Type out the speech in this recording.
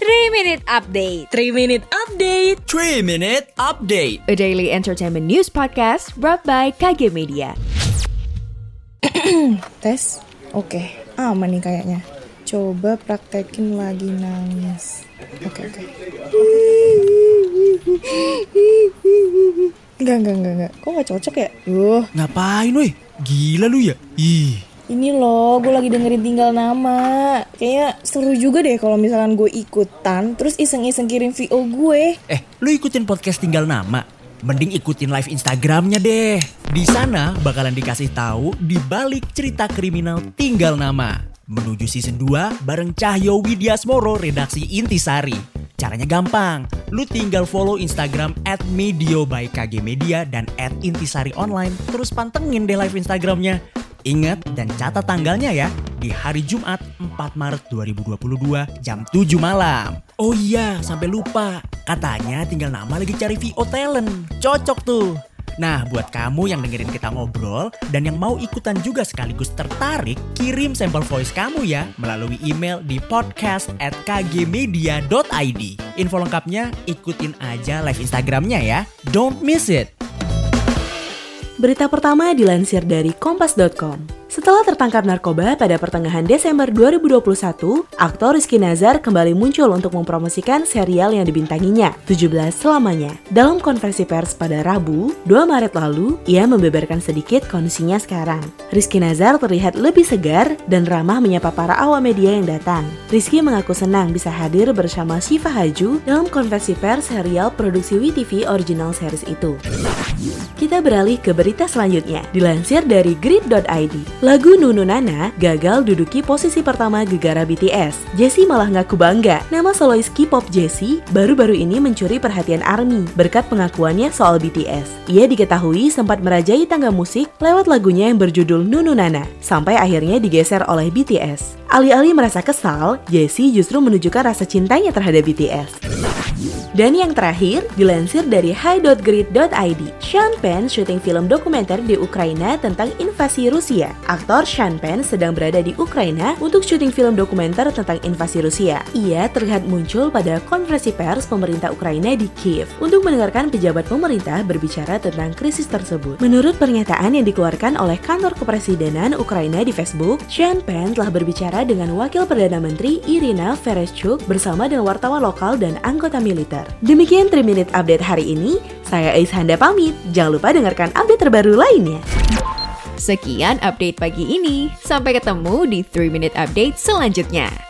3 Minute Update. 3 Minute Update. 3 Minute Update. A daily entertainment news podcast brought by KG Media. Tes? Oke. Aman nih kayaknya. Coba praktekin lagi nangis. Oke oke. Enggak enggak enggak enggak. Kok gak cocok ya? Duh. Ngapain woi? Gila lu ya? Ih ini loh gue lagi dengerin tinggal nama Kayaknya seru juga deh kalau misalkan gue ikutan Terus iseng-iseng kirim VO gue Eh, lu ikutin podcast tinggal nama? Mending ikutin live Instagramnya deh. Di sana bakalan dikasih tahu di balik cerita kriminal tinggal nama. Menuju season 2 bareng Cahyo Widyasmoro redaksi Intisari. Caranya gampang, lu tinggal follow Instagram at Medio by KG Media dan at Intisari Online. Terus pantengin deh live Instagramnya. Ingat dan catat tanggalnya ya, di hari Jumat 4 Maret 2022 jam 7 malam. Oh iya, sampai lupa. Katanya tinggal nama lagi cari VO talent. Cocok tuh. Nah, buat kamu yang dengerin kita ngobrol dan yang mau ikutan juga sekaligus tertarik, kirim sampel voice kamu ya melalui email di podcast at kgmedia.id. Info lengkapnya ikutin aja live Instagramnya ya. Don't miss it! Berita pertama dilansir dari kompas.com. Setelah tertangkap narkoba pada pertengahan Desember 2021, aktor Rizky Nazar kembali muncul untuk mempromosikan serial yang dibintanginya, 17 selamanya. Dalam konversi pers pada Rabu, 2 Maret lalu, ia membeberkan sedikit kondisinya sekarang. Rizky Nazar terlihat lebih segar dan ramah menyapa para awam media yang datang. Rizky mengaku senang bisa hadir bersama Syifa Haju dalam konversi pers serial produksi WTV original series itu. Kita beralih ke berita selanjutnya, dilansir dari grid.id. Lagu Nunu Nana gagal duduki posisi pertama gegara BTS. Jessie malah ngaku bangga. Nama solois K-pop Jessie baru-baru ini mencuri perhatian ARMY berkat pengakuannya soal BTS. Ia diketahui sempat merajai tangga musik lewat lagunya yang berjudul Nunu Nana, sampai akhirnya digeser oleh BTS. Alih-alih merasa kesal, Jessie justru menunjukkan rasa cintanya terhadap BTS. Dan yang terakhir, dilansir dari high.grid.id, Sean Penn syuting film dokumenter di Ukraina tentang invasi Rusia. Aktor Sean Penn sedang berada di Ukraina untuk syuting film dokumenter tentang invasi Rusia. Ia terlihat muncul pada konferensi pers pemerintah Ukraina di Kiev untuk mendengarkan pejabat pemerintah berbicara tentang krisis tersebut. Menurut pernyataan yang dikeluarkan oleh kantor kepresidenan Ukraina di Facebook, Sean Penn telah berbicara dengan Wakil Perdana Menteri Irina Vereshchuk bersama dengan wartawan lokal dan anggota militer. Demikian 3 Minute Update hari ini. Saya Ais Handa pamit. Jangan lupa dengarkan update terbaru lainnya. Sekian update pagi ini. Sampai ketemu di 3 Minute Update selanjutnya.